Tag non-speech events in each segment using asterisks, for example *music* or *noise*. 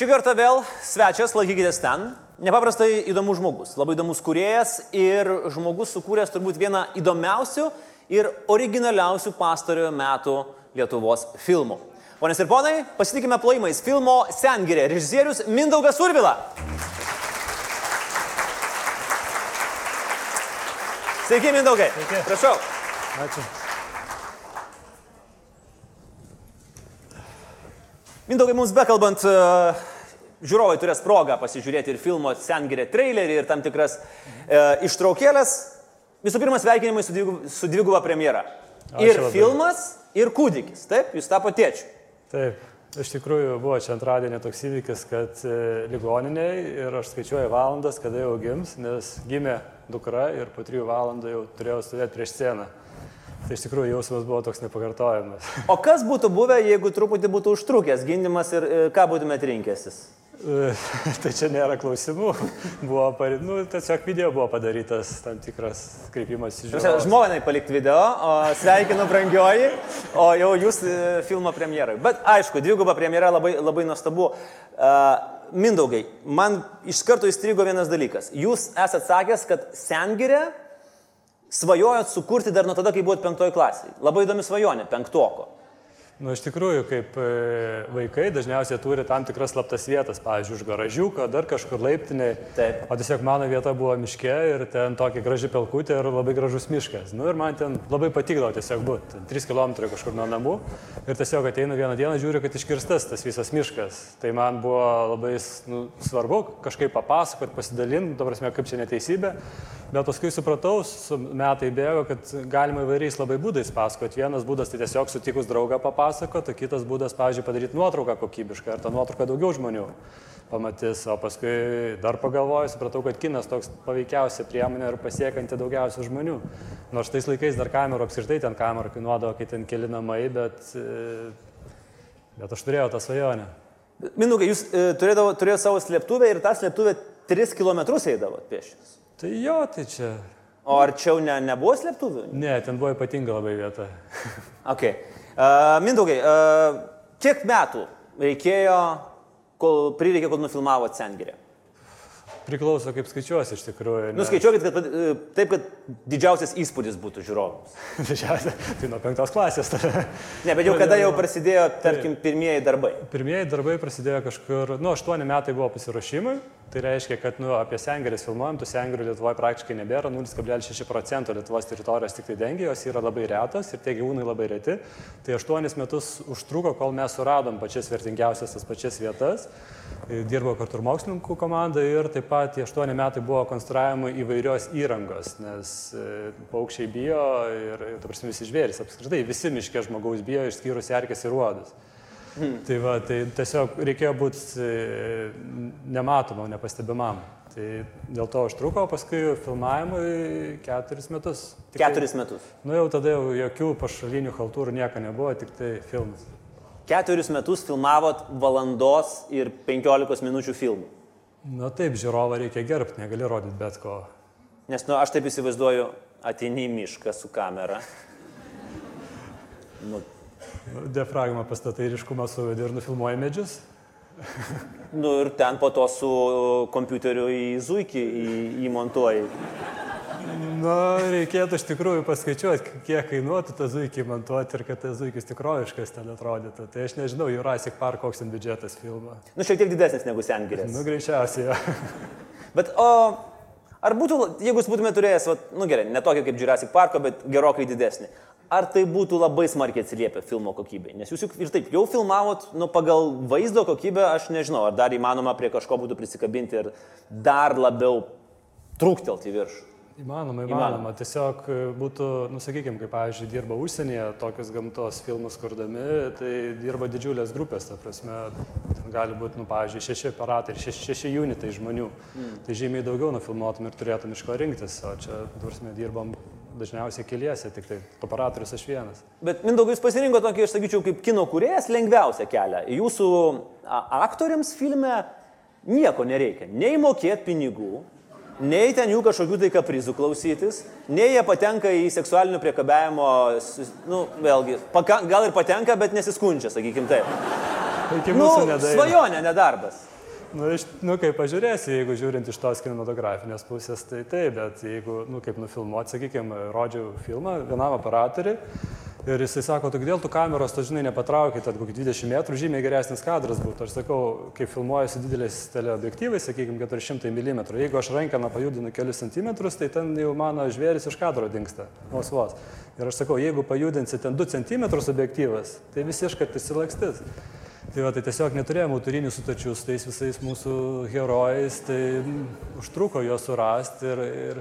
Šį kartą vėl svečias, laikykitės ten. Nepaprastai įdomus žmogus, labai įdomus kuriejas ir žmogus sukūręs turbūt vieną įdomiausių ir originaliausių pastarojo metų Lietuvos filmų. Ponas ir ponai, pasitikime plojimais filmo Sengirė, režisierius Mindaugas Urvila. Sveiki, Mindaugai. Sveiki. Prašau. Ačiū. Mindaugai, mums bekalbant, e, žiūrovai turės progą pasižiūrėti ir filmo Sengirė trailerį ir tam tikras e, ištraukėlės. Visų pirma, sveikinimai su, dviguba, su dviguba premjera. Ačiū Ir labai. filmas, ir kūdikis. Taip, jūs tapo tėčiu. Taip, iš tikrųjų buvo čia antradienį toks įvykis, kad e, ligoniniai ir aš skaičiuoju valandas, kada jau gims, nes gimė dukra ir po trijų valandų jau turėjau stovėti prieš sceną. Tai iš tikrųjų jausmas buvo toks nepakartojamas. O kas būtų buvę, jeigu truputį būtų užtrukęs gimdymas ir e, ką būtumėt rinkęsis? E, *laughs* tai čia nėra klausimų. Buvo, nu, tiesiog video buvo padarytas tam tikras kreipimas į žiūrovą. Žmonai palikti video, o sveikinu brangioji, o jau jūs e, filmo premjerai. Bet aišku, dviguba premjera labai, labai nuostabu. Uh, Mindaugai, man iš karto įstrigo vienas dalykas. Jūs esate sakęs, kad Sengirė svajojot sukurti dar nuo tada, kai buvot penktoji klasėje. Labai įdomi svajonė, penktoko. Nu, iš tikrųjų, kaip e, vaikai dažniausiai turi tam tikras slaptas vietas, pavyzdžiui, už garažiuką, dar kažkur laiptinėje. Taip. O tiesiog mano vieta buvo miške ir ten tokia graži pelkutė ir labai gražus miškas. Nu, ir man ten labai patikdavo tiesiog būti. Ten 3 km kažkur nuo namų. Ir tiesiog ateinu vieną dieną, žiūriu, kad iškirstas tas visas miškas. Tai man buvo labai nu, svarbu kažkaip papasakoti, pasidalinti, to prasme, kaip čia neteisybė. Bet paskui supratau, su metai bėgo, kad galima įvairiais labai būdais pasakoti. Vienas būdas tai tiesiog sutikus draugą papasakoti, o kitas būdas, pavyzdžiui, padaryti nuotrauką kokybišką ir tą nuotrauką daugiau žmonių pamatys. O paskui dar pagalvoju, supratau, kad kinas toks paveikiausia priemonė ir pasiekanti daugiausia žmonių. Nors tais laikais dar kamerų apskritai ten kamerų kainuodavo, kai ten keli namai, bet, e, bet aš turėjau tą svajonę. Mindaugai, jūs e, turėdavo, turėjote savo slėptuvę ir tą slėptuvę 3 km eidavot pėščias. Tai jo, tai čia. O arčiau ne, nebuvo slėptuvių? Ne, ten buvo ypatinga labai vieta. Okay. Mindaugai, kiek metų reikėjo, kol prireikė, kol nufilmavot Sengirę? Priklauso, kaip skaičiuosi iš tikrųjų. nes- Nuskaičiuokit, kad e, taip, kad didžiausias įspūdis būtų žiūrovams. *laughs* Didžiausia, tai nuo penktos klasės. *laughs* Ne, bet jau kada jau prasidėjo, tarkim, pirmieji darbai. Pirmieji darbai prasidėjo kažkur, nu, aštuoni metai buvo pasiruošimai. Tai reiškia, kad nu, apie sengirės filmuojam, tų sengirių Lietuvoje praktiškai nebėra, 0,6 procento Lietuvos teritorijos tik tai dengia, jos yra labai retos ir tie gyvūnai labai reti. Tai aštuonis metus užtruko, kol mes suradom pačias vertingiausias tas pačias vietas. E, Dirbo kartu ir mokslininkų komanda ir taip pat tie aštuoni metai buvo konstruojama įvairios įrangos, nes e, paukščiai bijo ir, ta prasme, visi žvėrys apskritai, visi miškė žmogaus bijo, išskyrus erkės ir uodus. Tai, va, tai tiesiog reikėjo būti nematomam, nepastebimam. Tai dėl to užtruko, paskui filmavimui keturis metus. Tik Keturis metus. Tai, nu jau tada jau jokių pašalinių haltūrų nieko nebuvo, tik tai filmas. Keturis metus filmavot valandos ir 15 minučių filmų. Na taip, žiūrovą reikia gerbti, negali rodyti bet ko. Nes, nu, aš taip įsivaizduoju, ateini į mišką su kamera. Nu, Nu, Diafragmą pastatai ryškumą suvedi ir nufilmuoji medžius. nu ir ten po to su kompiuteriu į zuikį įmontuoji. Na, reikėtų iš tikrųjų paskaičiuoti, kiek kainuotų tą zuikį montuoti ir kad tas zuikis tikroviškas ten atrodytų. Tai aš nežinau, Jurassic Park koks ten biudžetas filmo. Nu, šiek tiek didesnis negu Sengirės. Nu, greičiausiai. *laughs* Bet o ar būtų, jeigu jūs būtumėte turėjęs, vat, nu gerai, ne tokį kaip Jurassic Parko, bet gerokai didesnį, ar tai būtų labai smarkiai atsiliepę filmo kokybei? Nes jūs juk ir taip jau filmavot, nu pagal vaizdo kokybę, aš nežinau, ar dar įmanoma prie kažko būtų prisikabinti ir dar labiau trūktelti į viršų. Įmanoma, Įmanoma. įmanoma. Tiesiog e, būtų, nusakykime, kaip, pavyzdžiui, dirba užsienyje tokius gamtos filmus kurdami, tai dirba didžiulės grupės, ta prasme, ten gali būti, nu, pavyzdžiui, šeši aparatai ir šeši, šeši unitai žmonių. Mm. Tai žymiai daugiau nufilmuotum ir turėtum iš ko rinktis, o čia, prasme, dirbam dažniausiai keliese, tik tai operatorius aš vienas. Bet Mindaugai, jūs pasirinko tokį, aš sakyčiau, kaip kino kūrėjas lengviausią kelią. Jūsų aktoriams filme nieko nereikia. Nei mokėti pinigų, nei ten jų kažkokių tai kaprizų klausytis, nei jie patenka į seksualinio priekabiavimo, sus- nu, vėlgi, paka, gal ir patenka, bet nesiskundžia, sakykim taip. Nu, svajonė, nedarbas. Nu, iš, nu, kaip pažiūrėsi, jeigu žiūrint iš tos kinematografinės pusės, tai taip, bet jeigu, nu, kaip nufilmuoti, sakykime, rodžiau filmą vienam operatoriui ir jisai sako, tu kodėl tu kameros, tu žinai, nepatraukit, tad kokį 20 metrų žymiai geresnis kadras būtų. Aš sakau, kai filmuoju su dideliais teleobjektyvais, sakykime, 400 mm, jeigu aš rankeną pajudinu kelius centimetrus, tai ten jau mano žvėris iš kadro dinksta, vos vos. Ir aš sakau, jeigu pajudinsi ten 2 cm objektyvas, tai visiškai įsilakstis. Tai, va, tai tiesiog neturėjome autorinių sutarčių su tais visais mūsų herojais, tai užtruko juos surasti ir, ir,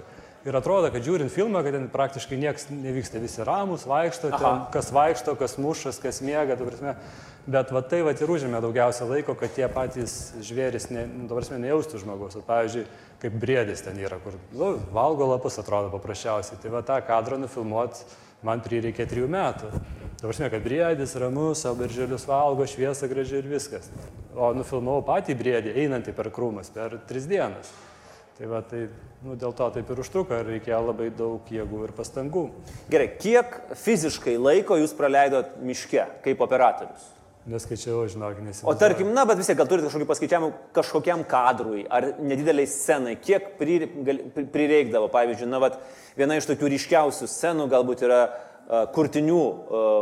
ir atrodo, kad žiūrint filmą, kad ten praktiškai niekas nevyksta, visi ramus, vaikšto, ten, kas vaikšto, kas mušas, kas miega, tu prasme. Bet va tai va ir užėmė daugiausia laiko, kad tie patys žvėris, ne, nu, prasme, nejaustų žmogus. O, pavyzdžiui, kaip briedis ten yra, kur nu, valgo lapus atrodo paprasčiausiai. Tai va tą kadrą nufilmuoti man prireikė trijų metų. Žinai, kad briedis ramus, savo berželius valgo, šviesa graži ir viskas. O nufilmavau patį briedį, einantį per krūmus per tris dienas. Tai va, tai nu, dėl to taip ir užtruko ir reikėjo labai daug jėgų ir pastangų. Gerai, kiek fiziškai laiko jūs praleidot miške kaip operatorius? Neskaičiau, žinok, nes. O tarkim, na, bet vis tiek gal turite kažkokį paskaičiavimą kažkokiam kadrui ar nedideliai scenai, kiek prireikdavo, pavyzdžiui, na, vat, viena iš tokių ryškiausių scenų galbūt yra kurtinių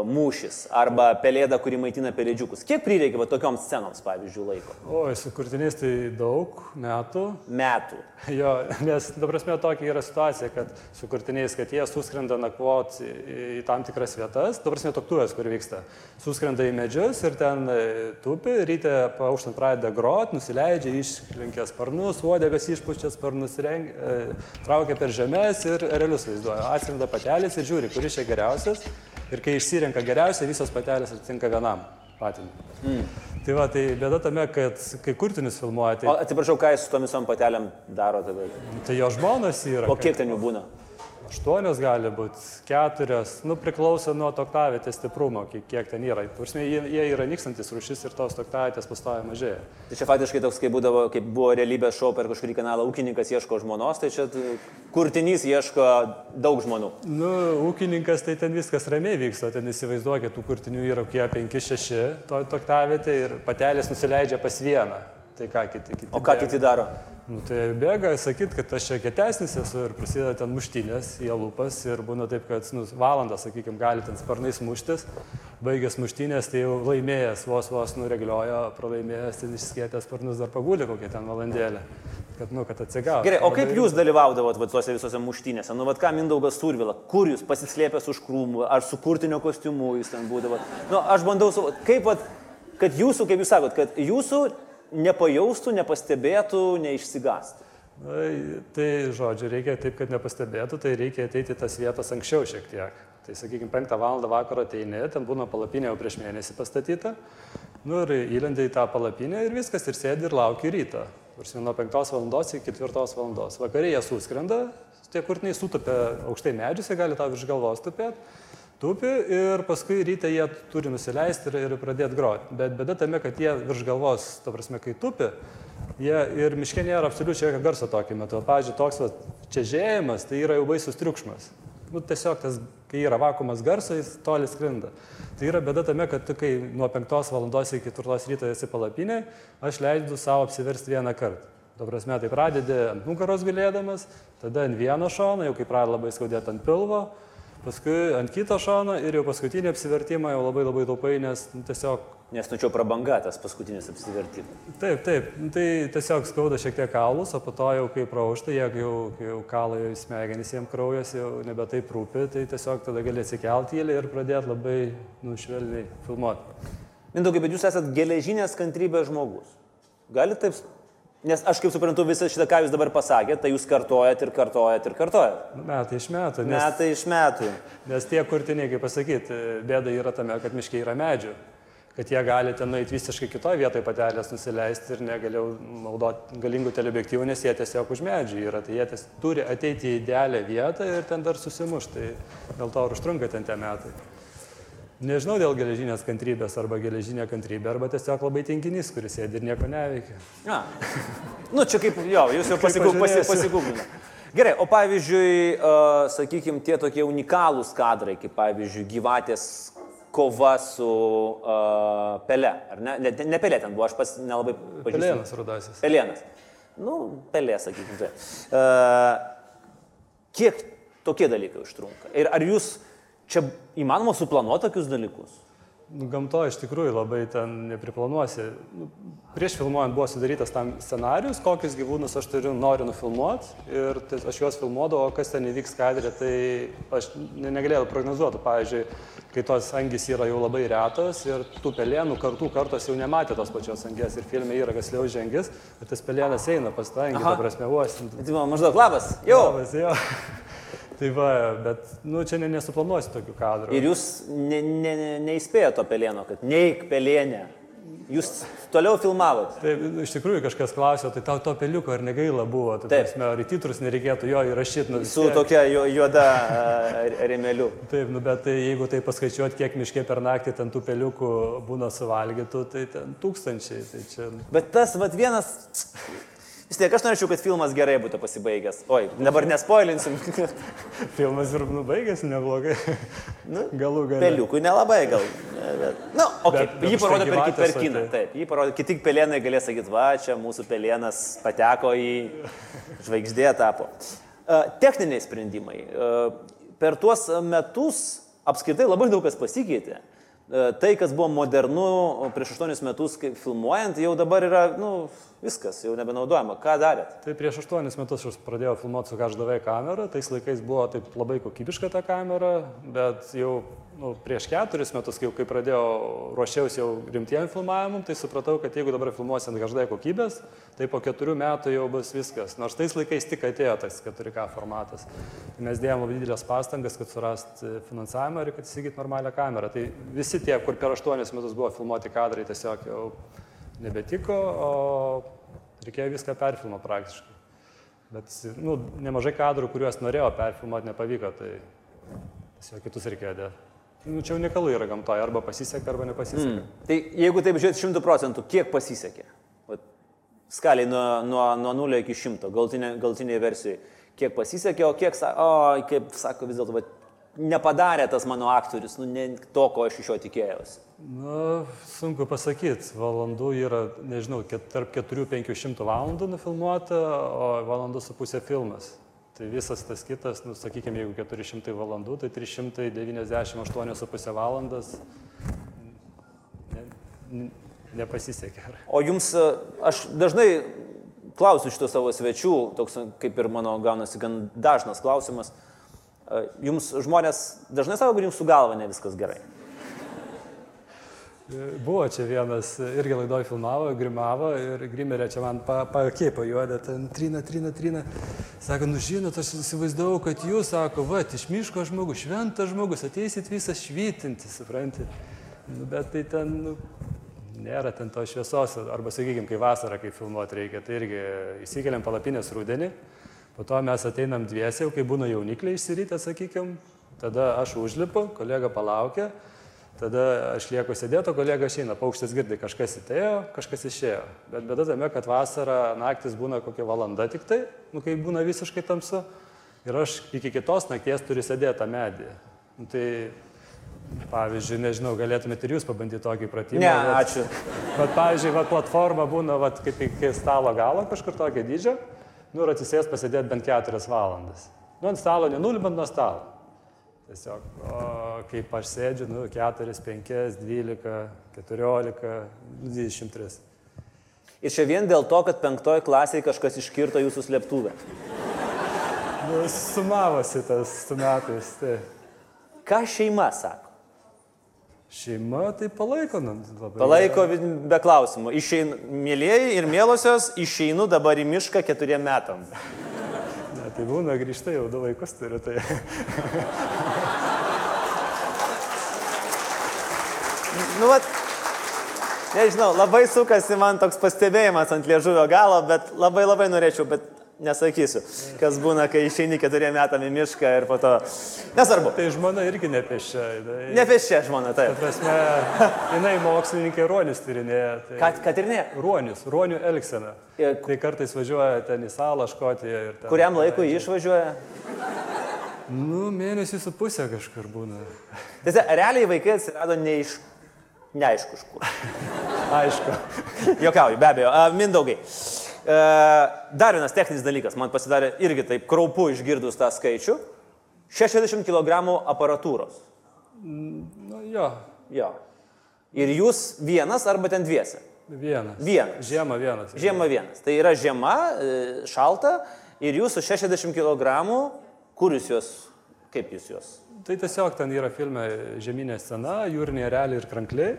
mūšis arba pelėda, kuri maitina pelėdžiukus. Kiek prireikia va, tokioms scenoms, pavyzdžiui, laiko? O, su kurtiniais tai daug metų. Metų. *laughs* Jo, nes, ta prasme, tokia yra situacija, kad su kurtiniais, kad jie suskrenda nakvot į, į tam tikras vietas, ta prasme, toktuvės, kur vyksta. Suskrenda į medžius ir ten e, tupi, ryte pauštant pradeda grot, nusileidžia, išlenkia sparnus, uodegas išpučia sparnus, reng, e, traukia per žemės ir realius vaizduoja. Atsiranda patelės ir žiūri, kuris čia geriausias geriausias ir kai išsirenka geriausia, visos patelės atitinka vienam patinui. Mm. Tai va, tai bėda tame, kad kai kurtinis filmuoja, tai... O atsiprašau, ką jis su tomis patelėm daro tada? Tai jo žmonos yra. O kiek ten jų būna? Aštuonios gali būti, keturios, nu priklauso nuo toktavėtės stiprumo, kiek, kiek ten yra. Prasme, jie, jie yra nykstantis rūšis ir tos toktavėtės pastoja mažėja. Tai čia faktiškai toks, kaip, būdavo, kaip buvo realybės šou per kažkurį kanalą, ūkininkas ieško žmonos, tai čia kurtinys ieško daug žmonių. Nu, ūkininkas tai ten viskas ramiai vyksta, ten įsivaizduokit, tų kurtinių yra kokie 5-6 to, toktavėtė ir patelės nusileidžia pas vieną. Tai ką kiti, kiti o ką bėga. kiti daro? Nu, tai bėga, sakyt, kad aš čia kietesnis esu ir prasideda ten muštinės į lūpas ir būna taip, kad nu, valandą, sakykime, gali ten sparnais muštis, baigęs muštinės, tai jau laimėjęs, vos vos nuregliojo, pralaimėjęs, ten išskėtęs sparnus dar pagulė kokią ten valandėlę. Kad, nu, kad atsigautų. Gerai, o kaip jūs dalyvaudavot va, tuose visose muštynėse? Nu, vad ką Mindaugas Turvila, kur jūs pasislėpęs už krūmų, ar su kurtinio kostiumu jūs ten būdavot? Nu, aš bandau, kaip, vat, kad jūsų, kaip jūs sakot, kad jūsų nepajaustų, nepastebėtų, neišsigastų. Na, tai žodžiu, reikia taip, kad nepastebėtų, tai reikia ateiti tas vietas anksčiau šiek tiek. Tai sakykime, 5 val. vakaro ateini, ten būna palapinė jau prieš mėnesį pastatyta, nu ir įlendi į tą palapinę ir viskas, ir sėdi ir lauki ryto. Tarsi nuo 5 val. iki 4 val. Vakarė jie suskrenda, tie kurtiniai sutupia aukštai medžiuose, gali tau virš galvos tupėti tupi ir paskui ryte jie turi nusileisti ir, ir pradėti groti. Bet bėda tame, kad jie virš galvos, to prasme, kai tupi, jie ir miškė nėra absoliučiai jokio garso tokio metu. Pavyzdžiui, toks va, čia žėjimas, tai yra jau baisus triukšmas. Nu, tiesiog tas, kai yra vakumas garso, jis toli skrinda. Tai yra bėda tame, kad tu, kai nuo 5 val. iki 4 ryto esi palapinė, aš leidžiu savo apsiversti vieną kartą. Tuo prasme, tai pradedi ant nugaros galėdamas, tada ant vieno šono, jau kai pradedi labai skaudėti ant pilvo, paskui ant kito šono ir jau paskutinį apsivertimą jau labai labai taupai, nes tiesiog... Nes nu čia prabanga tas paskutinis apsivertimas. Taip, taip, nu, tai tiesiog skauda šiek tiek kaulus, o po to jau kai praušta, jeigu jau, jau kalai į smegenys, jiems kraujas jau nebe taip rūpi, tai tiesiog tada gali atsikelti ir pradėti labai nušvelniai filmuoti. Mindaugai, bet jūs esate geležinės kantrybės žmogus. Galite taip Nes aš kaip suprantu, visą šitą, ką jūs dabar pasakėte, tai jūs kartojat ir kartojat ir kartojat. Metai iš metų. Nes, metai iš metų. Nes tie kurtiniai, kaip pasakyti, bėda yra tame, kad miškiai yra medžių. Kad jie gali ten nueiti visiškai kitoje vietoje patelės nusileisti ir negaliau naudoti galingų teleobjektyvų, nes jie tiesiog už medžių yra. Tai jie ties, turi ateiti į idealią vietą ir ten dar susimušti. Tai dėl to ir užtrunka ten tie metai. Nežinau dėl geležinės kantrybės arba geležinė kantrybė, arba tiesiog labai tinginys, kuris sėdi ir nieko neveikia. Na, nu čia kaip, jo, jūs jau pasigūglinate. Gerai, o pavyzdžiui, uh, sakykime, tie tokie unikalūs kadrai, kaip pavyzdžiui, gyvatės kova su uh, Pele, ar ne? Ne, ne Pele ten buvo, aš pas nelabai pažįstu. Pelėnas rudasis. Pelėnas. Nu, Pelė, sakykime. Uh, kiek tokie dalykai užtrunka? Ir ar jūs čia įmanoma suplanuoti tokius dalykus? Nu, gamto iš tikrųjų labai ten nepriplanuosi. Nu, prieš filmuojant buvo sudarytas tam scenarius, kokius gyvūnus aš turiu, noriu nufilmuoti ir aš juos filmuodavau, o kas ten įvyks kadrė, tai aš ne, negalėjau prognozuoti. Pavyzdžiui, kai tos angis yra jau labai retos ir tų pelėnų kartų kartos jau nematė tos pačios angės ir filme yra kas liau žengis, ir tas pelėnas eina pas tą angį, ta prasme, vos. Tai man maždaug labas. Jau. Labas, jo. Tai va, bet, nu, čia ne, nesuplanuosi tokių kadrų. Ir jūs ne, ne, ne, neįspėjo to pelėno, kad neik pelėnė. Jūs toliau filmavot. Taip, iš tikrųjų kažkas klausė, tai tau to peliuko ar negaila buvo, tai Taip. prasme, ar į titrus nereikėtų jo įrašyti. Nu, Su tokia ju- juoda remeliu. Taip, nu, bet tai, jeigu tai paskaičiuot, kiek miške per naktį ten tų peliukų būna suvalgytų, tai ten tūkstančiai. Tai čia... Bet tas vat vienas... Vis tiek aš norėčiau, kad filmas gerai būtų pasibaigęs. Oi, dabar nespoilinsim. *laughs* Filmas ir nu, baigėsi neblogai. *laughs* Nu, Galų gale. Peliukui nelabai gal. Bet, nu, okay. Bet- bet jį tai per, per kiną. tai- Taip, jį parodė. Kiti pelėnai galės sakyti, va, čia mūsų pelėnas pateko į žvaigždė tapo. E, Techniniai sprendimai. E, Per tuos metus apskritai labai daug kas pasikeitė. E, Tai, kas buvo modernu prieš aštuonius metus, filmuojant, jau dabar yra, nu, viskas, jau nebenaudojama. Ką darėt? Tai prieš aštuonis metus aš pradėjau filmuoti su HDV kamera, tais laikais buvo taip labai kokybiška ta kamera, bet jau nu, prieš keturis metus, kai, kai pradėjau ruošiausi jau rimtiem filmavimam, tai supratau, kad jeigu dabar filmuosi ant HD kokybės, tai po keturių metų jau bus viskas. Nors tais laikais tik atėjo tas 4K formatas. Tai mes dėjom labai didelės pastangas, kad surast e, finansavimą ir kad įsigyti normalią kamerą. Tai visi tie, kur per aštuonis metus buvo filmuoti kadrai, tiesiog jau nebetiko, o reikėjo viską perfilmuoti praktiškai. Bet nu, nemažai kadrų, kuriuos norėjau perfilmuoti, nepavyko, tai tiesiog kitus reikėjo dėti. Nu, čia unikalu yra gamtoje, arba pasiseka, arba nepasiseka. Mm. Tai jeigu taip žiūrėt šimtų procentų, kiek pasisekė? Vat, skaliai nuo, nuo, nuo 0 iki 100, galtinė, galtinėje versijoje. Kiek pasisekė, o kiek, o, kaip sako vis dėlto, nepadarė tas mano aktorius, nu, ne to, ko aš iš jo tikėjausi. Na, sunku pasakyti, valandų yra, nežinau, ket, tarp 4-500 valandų nufilmuota, o valandų su pusė filmas. Tai visas tas kitas, nu, sakykime, jeigu 400 valandų, tai 398,5 valandas ne, ne, nepasisekė. O jums, e, aš dažnai klausiu šito savo svečių, toks kaip ir mano gaunasi gan dažnas klausimas. E, Jums žmonės dažnai sako, kad jums su galva ne viskas gerai. Buvo čia vienas, irgi laidoj filmavo, grimavo ir grimerė čia man pakėpo juodą, ten trina, trina, trina. Sako, nu žinot, aš įsivaizdavau, kad jūs, sako, va, iš miško žmogus, šventas žmogus, ateisit visą švytinti, supranti. Nu, bet tai ten, nu, nėra ten to šviesos, arba sakykime, kai vasarą, kai filmuoti reikia, tai irgi įsikeliam palapinės rudenį, po to mes ateinam dviesiai, jau kai būna jaunikliai išsirytę, sakykime, tada aš užlipu, kolega palaukia. Tada aš lieku sėdėto, kolega išeina, paukštis girdi, kažkas atėjo, kažkas išėjo. Bet bėda tame, kad vasarą naktis būna kokia valanda tik tai, nu, kai būna visiškai tamsu. Ir aš iki kitos nakties turiu sėdėti tą medį. Nu, tai, pavyzdžiui, nežinau, galėtumėte ir jūs pabandyti tokį pratimą. Ne, bet- ačiū. Bet, pavyzdžiui, va, platforma būna va, kaip iki stalo galo kažkur tokio dydžio, nu ir atsisės pasėdėti bent keturias valandas. Nu, ant stalo nenulibant nuo stalo. Tiesiog, o kaip aš sėdžiu, nu, 4, 5, 12, 14, 23. Ir čia vien dėl to, kad penktoji klasėje kažkas iškirto jūsų slėptuvę. Nu, sumavosi tas su metais. Tai. Ką šeima sako? Šeima tai palaiko, nu, labai. Palaiko be klausimų. Išeinu, mėlyjeji ir mėlosios, išeinu dabar į mišką keturiem metam. Tai būna grįžta jau du vaikus turiu. Tai. Nu, vat, nežinau, labai sukasi man toks pastebėjimas ant liežuvio galo, bet labai labai norėčiau, bet nesakysiu, kas būna, kai išeini keturiem metam į mišką ir po to... Nesvarbu. tai žmona irgi nepešia. Tai, Ne pešė žmona, Ta taip. prasme, jinai mokslininkė ruonius tyrinėja. Tai... Ką, kad ir ne. Ruonius, ruonių elgsena. Ir Tai kartais važiuoja ten į salą Škotiją ir ten. Kuriam laikui jį išvažiuoja? Nu, mėnesį su pusė kažkur būna. Tiesa, realiai vaikai atsirado ne iš... Neaišku, iš kur. Aišku. Jokauju, be abejo. Mindaugai. E, dar vienas techninis dalykas, man pasidarė irgi taip kraupu išgirdus tą skaičių. 60 kg aparatūros. Nu, jo, Jo. Ir jūs vienas arba ten dviese. vienas. Vienas. Žiemą vienas. Žiema vienas. Tai yra žiema, e, šalta ir jūsų 60 kg, kur jūs juos, kaip jūs juos? Tai tiesiog ten yra filme žeminė scena, jūrinė realiai ir krankliai.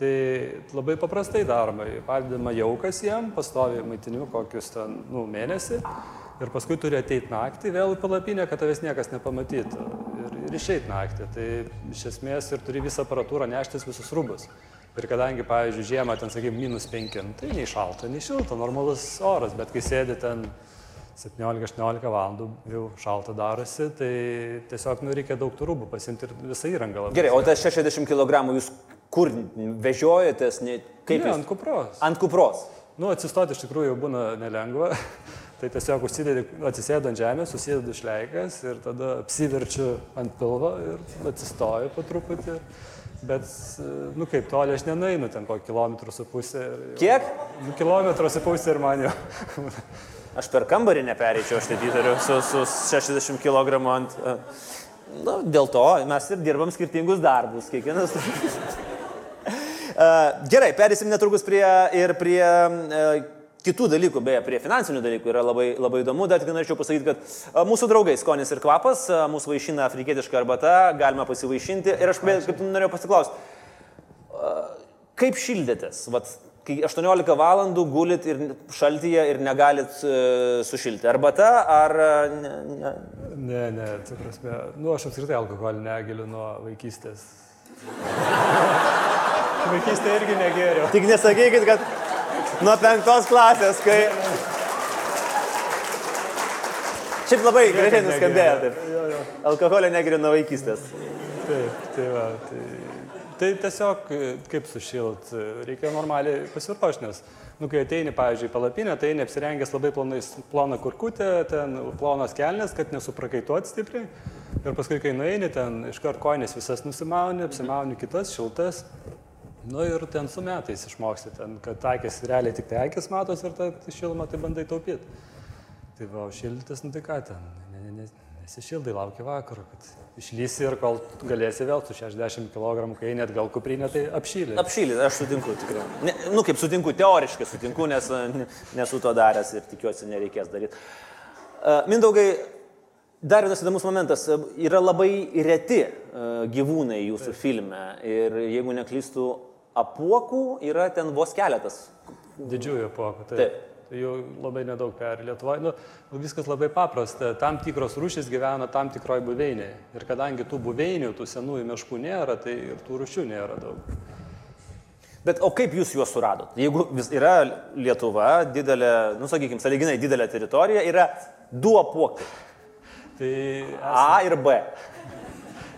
Tai labai paprastai daroma. Padedama jaukas jam, pastovi maitiniu kokius ten nu, mėnesį. Ir paskui turi ateiti naktį vėl į palapinę, kad tavęs niekas nepamatytų. Ir, ir išeiti naktį. Tai iš esmės ir turi visą aparatūrą neštis visus rūbus. Ir kadangi, pavyzdžiui, žiemą ten, sakykime, minus 5, tai nei šalta, nei šilta, normalus oras, bet kai sėdi ten 17-18 valandų, jau šalta darosi, tai tiesiog nu, reikia daug tų rūbų pasimti ir visą įrangą. labai. Gerai, o tas 60 kg jūs kur vežiojatės, ne, kaip Ne, ant kupros. Ant kupros. Nu, atsistoti iš tikrųjų būna nelengva. *laughs* Tai tiesiog užsidedi, atsisėdu ant žemės, susidedu išleikas ir tada apsiverčiu ant pilvo ir atsistoju po truputį. Bet, nu kaip, toli aš nenainu, ten kokį kilometrų su pusė. jau- Kiek? Nu, kilometrų su pusė ir man jau. *laughs* Aš per kambarį nepereičiau, aš taip įtariu, su, su 60 kg ant... Na, dėl to mes ir dirbam skirtingus darbus, kiekvienas. Gerai, perėsim netrukus prie, ir prie e, kitų dalykų, beje, prie finansinių dalykų yra labai, labai įdomu, dar tik norėčiau pasakyti, kad mūsų draugai skonis ir kvapas, mūsų vaišina afrikietiška arbata, galima pasivaišinti ir aš kaip norėjau pasiklausti, kaip šildėtės? Vat, kai 18 valandų gulit ir šaltyje ir negalit e, sušilti. Arbata ar... Ne, ne. Ne, ne, tai prasme, nu aš apskritai alkoholį negiliu nuo vaikystės. Vaikystė irgi negeriau. Tik nesakykit, kad nuo penktos klasės, kai... Šiaip labai gražiai nuskambėjo. Taip. Jo, jo. Alkoholio negeriu nuo vaikystės. Taip, tai va, tai, tai tiesiog kaip sušilt, reikia normaliai pasiruošti, nes, nu, kai ateini, pavyzdžiui, palapinę, tai neapsirengęs labai plonais, plona kurkutė, ten plonas kelnes, kad nesuprakaituot stipriai. Ir paskui, kai nueini, ten iškart koinės visas nusimauni, apsimauni kitas, šiltas. Nu ir ten su metais išmoksti, ten, kad akis realiai tik tai akis matos ir tą šilumą tai bandai taupyti. Tai va, o šildytas, nu tai ką ten, ne, ne, ne, nesišildai, lauki vakaro, kad išlysi ir kol galėsi vėl su 60 kg, kai net gal kuprinė, tai apšylė. Apšylį, aš sutinku tikrai. Ne, nu, kaip sutinku, teoriškai sutinku, nes e, ne- nesu to daręs ir tikiuosi nereikės daryti. Uh, Mindaugai, dar vienas įdomus momentas. e, Yra labai reti uh, gyvūnai jūsų filme ir jeigu neklystu, apuokų yra ten vos keletas. Didžiųjų pokų, tai. Taip. Tai jų labai nedaug peri Lietuvoje. Nu, viskas labai paprasta. Tam tikros rūšys gyvena tam tikroje buveinėje. Ir kadangi tų buveinių, tų senųjų miškų nėra, tai ir tų rūšių nėra daug. Bet o kaip jūs juos suradot? Jeigu yra Lietuva, didelė, nu sakykime, saliginai didelė teritorija, yra du apuokai. Tai A ir B.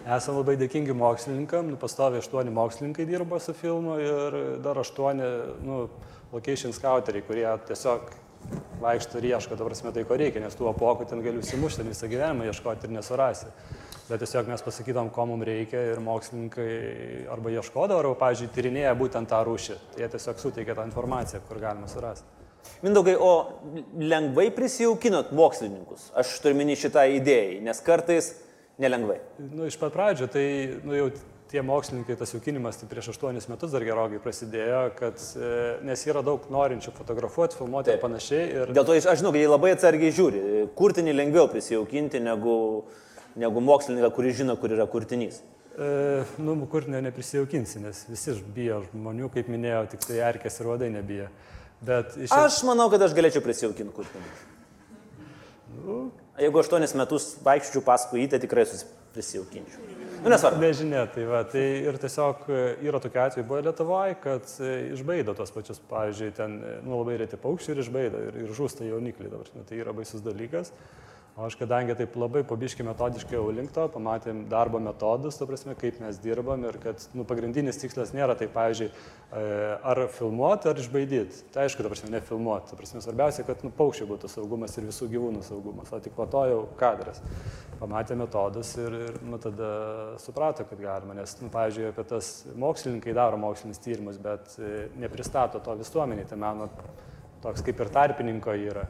Esame labai dėkingi mokslininkam, nu, pastovi aštuoni mokslininkai dirba su filmu ir dar aštuoni nu, location scouteriai, kurie tiesiog vaikšto ir ieško, dabar prasme, tai ko reikia, nes tų apokų ten gali užsimušti visą gyvenimą ieškoti ir nesurasi. Bet tiesiog mes pasakytom, ko mums reikia ir mokslininkai arba ieškodavo, arba, pavyzdžiui, tyrinėja būtent tą rūšį. Jie tiesiog suteikia tą informaciją, kur galima surasti. Mindaugai, o lengvai prisijaukinot mokslininkus? Aš turiu minį šitą idėją, nes kartais nelengvai. Nu, iš pat pradžio, tai nu, jau tie mokslininkai, tas jaukinimas tai prieš aštuonis metus dar gerokai prasidėjo, kad, e, nes yra daug norinčių fotografuoti, filmuoti ir Taip. panašiai. Ir Dėl to aš žinau, kad jie labai atsargiai žiūri. Kurtinį lengviau prisijaukinti negu, negu mokslininką, kuris žino, kur yra kurtinys. E, nu, kur ne, neprisijaukinsi, nes visi bijo žmonių, kaip minėjau, tik tai erkės ir vadai nebijo. Bet iš Aš manau, kad aš galėčiau prisijaukinti kurtinį. Jeigu aštuonis metus vaikščiau paskui jį, tai tikrai prisijaukinčiau. Nu, nesvarbu. Nežinia, tai va, tai ir tiesiog e, yra tokiu atveju buvo Lietuvoje, kad e, išbaido tos pačius, pavyzdžiui, ten, e, nu, labai reti paukščiai ir išbaido ir, ir žūsta jaunikliai dabar, nu, tai yra baisus dalykas. O aš kadangi taip labai pabiškai metodiškai jau link to, pamatėm darbo metodus, to prasme, kaip mes dirbam ir kad nu, pagrindinis tikslas nėra tai, pavyzdžiui, e, ar filmuoti, ar išbaidyti. Tai aišku, ta prasme, ne filmuoti. Ta prasme, svarbiausia, kad nu, paukščiai būtų saugumas ir visų gyvūnų saugumas, o tik po to jau kadras. Pamatė metodus ir, ir nu, tada suprato, kad galima, nes, nu, pavyzdžiui, apie tas mokslininkai daro mokslinis tyrimus, bet e, nepristato to visuomeniai, tai mano toks kaip ir tarpininko yra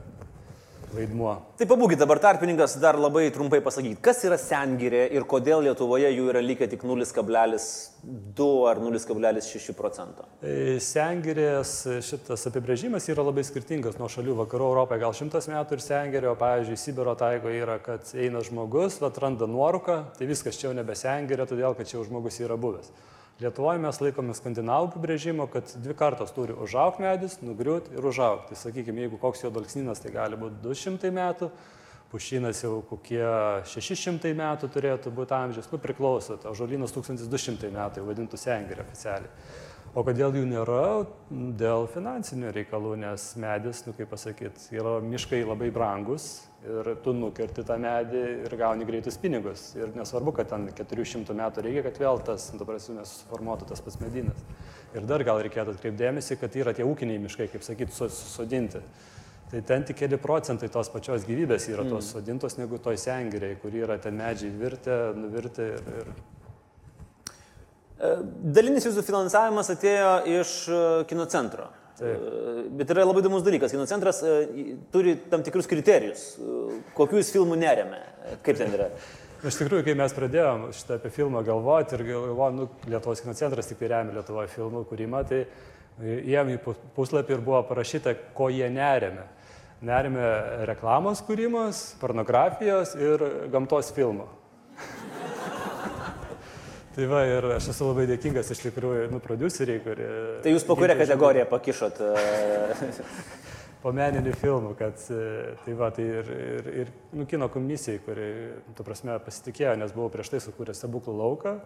vaidmuo. Tai pabūkit dabar tarpininkas dar labai trumpai pasakyti, kas yra sengirė ir kodėl Lietuvoje jų yra likę tik 0,2 ar 0,6 procento. E, sengirės šitas apibrėžimas yra labai skirtingas nuo šalių vakarų Europoje, gal šimtas metų ir sengirė, o pavyzdžiui, Sibiro taigo yra, kad eina žmogus, atranda nuorūką, tai viskas čia jau nebe sengirė, todėl kad čia jau žmogus yra buvęs. Lietuvoje mes laikome skandinavų apibrėžimo, kad dvi kartos turi užaugti medis, nugriūti ir užaugti. Tai sakykime, jeigu koks jo dalksnynas, tai gali būti 200 metų, pušinas jau kokie 600 metų turėtų būti amžius, nu priklauso, žolynas 1200 metų, vadintų sengirė oficialiai. O kodėl jų nėra? Dėl finansinių reikalų, nes medis, nu kaip pasakyti, yra miškai labai brangus ir tu nukerti tą medį ir gauni greitus pinigus. Ir nesvarbu, kad ten 400 metų reikia, kad vėl tas, nu, prasme, suformuotų tas pats medinas. Ir dar gal reikėtų atkreipdėmėsi, kad yra tie ūkiniai miškai, kaip sakyti, susodinti. Tai ten tik keli procentai tos pačios gyvybės yra tos mm. sodintos negu toj sengiriai, kur yra ten medžiai virtę, nuvirtę ir, ir dalinis jūsų finansavimas atėjo iš e, kino centro. Taip. E, bet yra labai įdomus dalykas. Kino centras turi tam tikrus kriterijus, kokiu jis filmų neremia. Kaip ten yra? Iš tikrųjų, kai mes pradėjom šitą apie filmą galvoti ir galvojom, nu, Lietuvos kino centras tik tai remia Lietuvoje filmų kūrimą, tai jiem į puslapį ir buvo parašyta, ko jie neremia. Neremia reklamos kūrimas, pornografijos ir gamtos filmų. Tai va, ir aš esu labai dėkingas iš tikrųjų, nu, produceriai, kurie... Tai jūs po kurią kategoriją pakišot? E? *laughs* po meninių filmų, kad e, tai va, tai ir, ir, ir nu, kino komisijai, kuri, tu prasme, pasitikėjo, nes buvau prieš tai sukūręs stebuklų lauką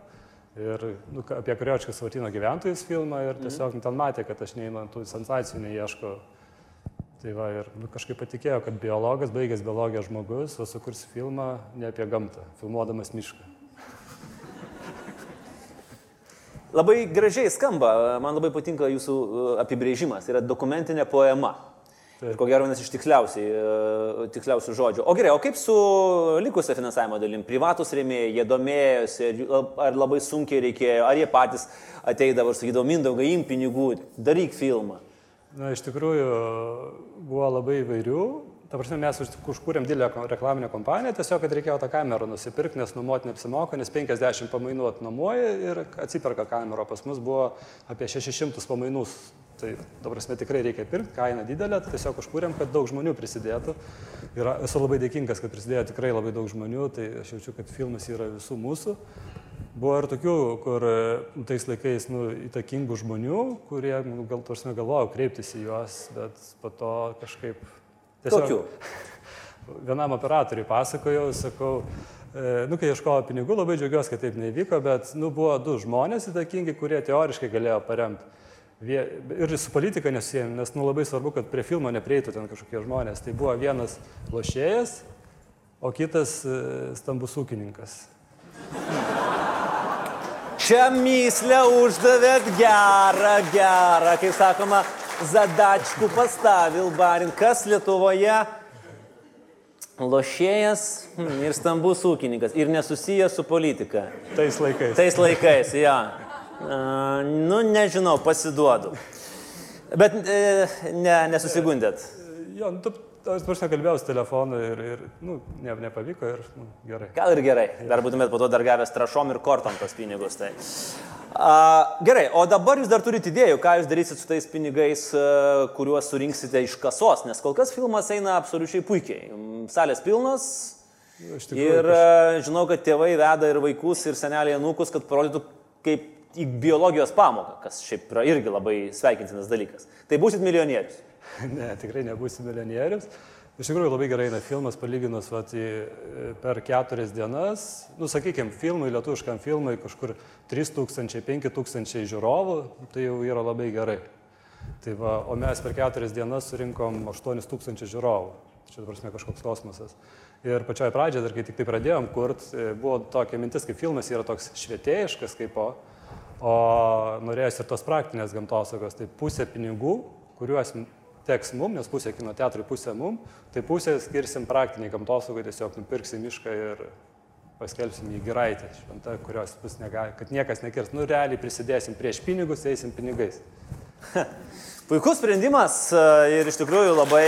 ir nu, apie Kariočką Svartino gyventojus filmą ir tiesiog mm. ten matė, kad aš neinu tų sensacijų, neieško. Tai va, ir nu, kažkaip patikėjo, kad biologas, baigęs biologijos žmogus, sukurs filmą ne apie gamtą, filmuodamas mišką. Labai gražiai skamba, man labai patinka jūsų e, apibrėžimas, yra dokumentinė poema. Taip. Ko gero vienas iš tiksliausiai, e, tiksliausių žodžių. O gerai, o kaip su likusia finansavimo dalim? Privatus rėmėjai, jie domėjosi, ar labai sunkiai reikėjo, ar jie patys ateidavo ir sakydavo, mindaugai, im pinigų, daryk filmą. Na, iš tikrųjų, buvo labai įvairių. Ta prasme, mes užkūrėm didelę reklaminę kompaniją, tiesiog, kad reikėjo tą kamerą nusipirkti, nes nuomoti neapsimoka, nes 50 pamainų atnuomoja ir atsiperka kamera. Pas mus buvo apie 600 pamainų. Tai, ta prasme, tikrai reikia pirkti, kaina didelė, tai tiesiog užkūrėm, kad daug žmonių prisidėtų. Ir esu labai dėkingas, kad prisidėjo tikrai labai daug žmonių, tai aš jaučiu, kad filmas yra visų mūsų. Buvo ir tokių, kur nu, tais laikais nu, įtakingų žmonių, kurie nu, gal, tarsi, galvojau kreiptis į juos, bet po to kažkaip Tiesiog, Kokių? *laughs* Vienam operatoriui pasakojau, sakau, e, nu, kai ieškojo pinigų, labai džiaugiuosi, kad taip nevyko, bet nu, buvo du žmonės įtakingi, kurie teoriškai galėjo paremti. Ir su politika nesijėmė, nes nu, labai svarbu, kad prie filmo neprieitų ten kažkokie žmonės. Tai buvo vienas lošėjas, o kitas e, stambus ūkininkas. Čia myslę uždavėt gerą, gerą, kaip sakoma, zadačkų pastavil barin. Kas Lietuvoje lošėjas hmm, ir stambus ūkininkas ir nesusijęs su politika. Tais laikais. Tais laikais, ja. Nu, nežinau, pasiduodu. Bet e, ne, nesusigundėt. Jo, nu, tu, aš prašau kalbėjau telefonu ir, ir nu, ne, nepavyko ir nu, gerai. Gal ir gerai. Dar būtumėt po to dar gavęs trašom ir kortom tos pinigus. Tai. A, gerai, o dabar jūs dar turite idėjų, ką jūs darysit su tais pinigais, kuriuos surinksite iš kasos, nes kol kas filmas eina absoliučiai puikiai. Salės pilnas. Ir aš... žinau, kad tėvai veda ir vaikus, ir seneliai anūkus, kad parodytų kaip į biologijos pamoką, kas šiaip yra irgi labai sveikintinas dalykas. Tai būsit milijonierius. *laughs* ne, tikrai nebūsit milijonierius. Iš tikrųjų labai gerai eina filmas palyginus vat, per keturias dienas. Nu, sakykime, filmai, lietuviškam filmai kažkur 3000-5000 žiūrovų, tai jau yra labai gerai. Tai va, o mes per keturias dienas surinkom 8000 žiūrovų. Čia dabar kažkoks kosmosas. Ir pačioje pradžioje, dar kai tik tai pradėjom kurt, e, buvo tokia mintis, kaip filmas yra toks švietėjiškas kaip o, o norėjosi ir tos praktinės gamtosaugos. Tai pusė pinigų, kuriuos teks mum, nes pusė kino teatrui, pusė mum, tai pusė skirsim praktiniai gamtosaugai, tiesiog nupirksim mišką ir paskelbsim į giraitę šventą, kurios bus negali, kad niekas nekirs. Nu, realiai prisidėsim prieš pinigus, eisim pinigais. Puikus sprendimas e, ir iš tikrųjų labai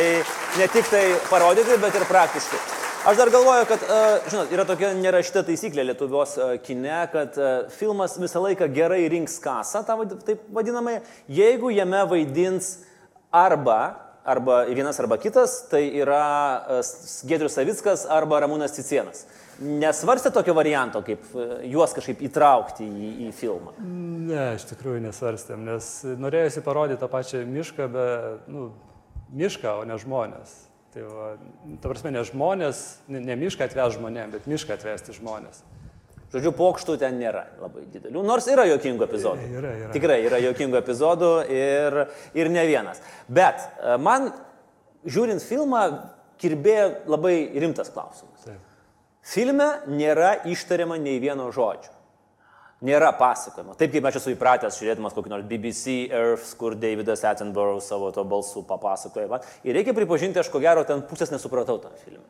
ne tik tai parodyti, bet ir praktiškai. Aš dar galvoju, kad, e, žinot, yra tokia nerašyta taisyklė Lietuvos e, kine, kad filmas visą laiką gerai rinks kasą, taip vadinamai, jeigu jame vaidins arba, arba vienas arba kitas, tai yra Gedrius Savickas arba Ramūnas Cicienas. Nesvarstė tokio varianto, kaip e, juos kažkaip įtraukti į, į filmą? Ne, iš tikrųjų nesvarstėm, nes norėjusi parodyti tą pačią mišką, bet, nu, mišką, o ne žmonės. Tai va, ta prasme, ne žmonės, ne, ne mišką atveš žmonėm, bet mišką atvesti žmonės. Žodžiu, pokštų ten nėra labai didelių, nors yra jokingų epizodų. Yra, yra. Tikrai yra jokingų epizodų ir, ir ne vienas. Bet e, man, žiūrint filmą, kirbėjo labai rimtas klausimas. Taip. Filme nėra ištariama nei vieno žodžio. Nėra pasakojimo. Taip kaip aš esu įpratęs žiūrėdamas kokį nors BBC Earth, kur Davidas Attenborough savo to balsų papasakoja. Ir reikia pripažinti, aš ko gero ten pusės nesupratau tam filmui.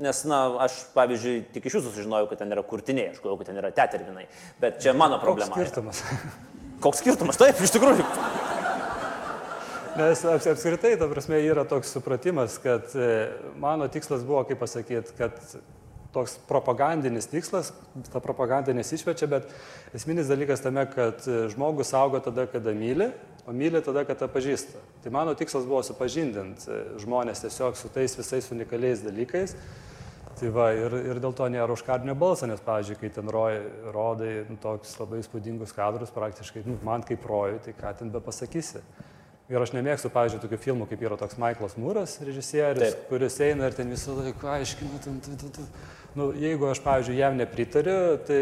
Nes, na, aš, pavyzdžiui, tik iš jūsų sužinojau, kad ten yra kurtiniai, aš galvoju, kad ten yra tetervinai. Bet čia mano problema. Koks skirtumas? *laughs* Koks skirtumas? Taip, iš tikrųjų. Nes apskritai, ta prasme, yra toks supratimas, kad e, mano tikslas buvo, kaip pasakyti, kad toks propagandinis tikslas, ta propaganda nesišvečia, bet esminis dalykas tame, kad žmogus augo tada, kada myli, o myli tada, kada pažįsta. Tai mano tikslas buvo supažindinti žmonės tiesiog su tais visais unikaliais dalykais. Tai va, ir, ir dėl to nėra užkardinio balso, nes, pavyzdžiui, kai ten roj, rodai nu, tokius labai įspūdingus kadrus, praktiškai, nu, man kaip rojui, tai ką ten be pasakysi. Ir aš nemėgstu, pavyzdžiui, tokių filmų, kaip yra toks Michaelas Mūras, režisierius, Taip. kuris eina ir ten visą laiką aiškina, ten, ten, ten, ten nu, jeigu aš, pavyzdžiui, jam nepritariu, tai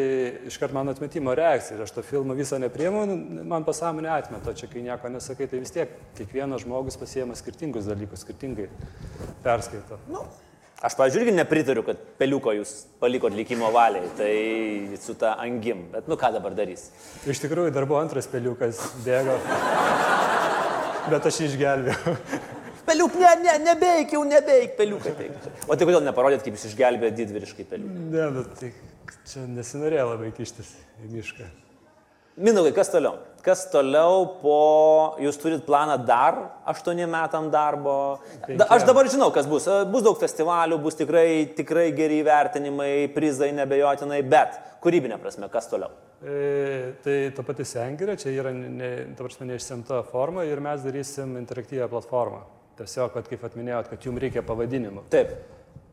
iškart mano atmetimo reakcija ir aš to filmo visą nepriemu, nu, man pasąmonė atmeta, čia kai nieko nesakai, tai vis tiek kiekvienas žmogus pasiema skirtingus dalykus, skirtingai perskaito. Nu. Aš, pavyzdžiui, irgi nepritariu, kad peliuko jūs palikot likimo valiai, tai su ta angim, bet nu ką dabar darys? Iš tikrųjų, dar buvo antras peliukas, bėgo, bet aš jį išgelbėjau. Peliuk, ne, ne, nebeik, jau nebeik, peliukai. O tai kodėl neparodėt, kaip jūs išgelbėjote didvyriškai peliuką? Ne, bet tai čia nesinorėjo labai kištis į mišką. Minaugai, kas toliau? Kas toliau po, jūs turit planą dar aštuoniem metam darbo? Da, aš dabar žinau, kas bus. Bus daug festivalių, bus tikrai, tikrai geri įvertinimai, prizai nebejotinai, bet kūrybinė prasme, kas toliau? E, tai ta pati sengirė, čia yra ne, ta prasme, neišsemta forma ir mes darysim interaktyvę platformą. Tiesiog, kad kaip atminėjot, kad jums reikia pavadinimų. Taip.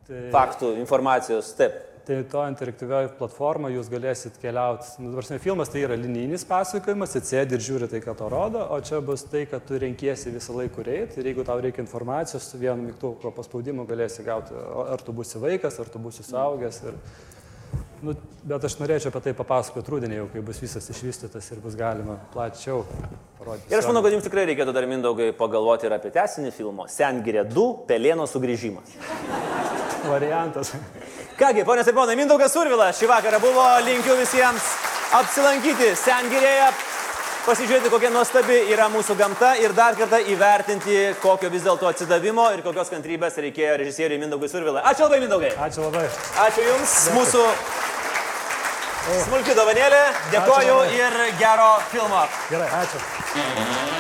Tai, Faktų, informacijos, taip. Tai to interaktyvioje platformoje jūs galėsit keliauti. Nu, dabar filmas tai yra linijinis pasakojimas, atsėdi ir žiūri tai, ką to rodo, o čia bus tai, kad tu renkiesi visą laiką reiti ir jeigu tau reikia informacijos, su vienu mygtuko paspaudimu galėsi gauti, ar tu būsi vaikas, ar tu būsi saugęs. Ir, Nu, bet aš norėčiau apie tai papasakoti rudenį, jau kai bus visas išvystytas ir bus galima plačiau parodyti. Ir aš manau, kad jums tikrai reikėtų dar mindaugai pagalvoti ir apie tesinį filmo Sengirė 2 Pelėno sugrįžimas. Variantas. Kągi, ponės ir ponai, Mindaugas Survilas šį vakarą buvo, linkiu visiems apsilankyti Sengirėje, pasižiūrėti, kokia nuostabi yra mūsų gamta ir dar kartą įvertinti, kokio vis dėlto atsidavimo ir kokios kantrybės reikėjo režisieriui Mindaugui Survilai. Ačiū labai, Mindaugai. Ačiū labai. Ačiū Jums. Dėkui. Mūsų Smulki dovanėlė, dėkoju ir gero filmo. Gerai, ačiū.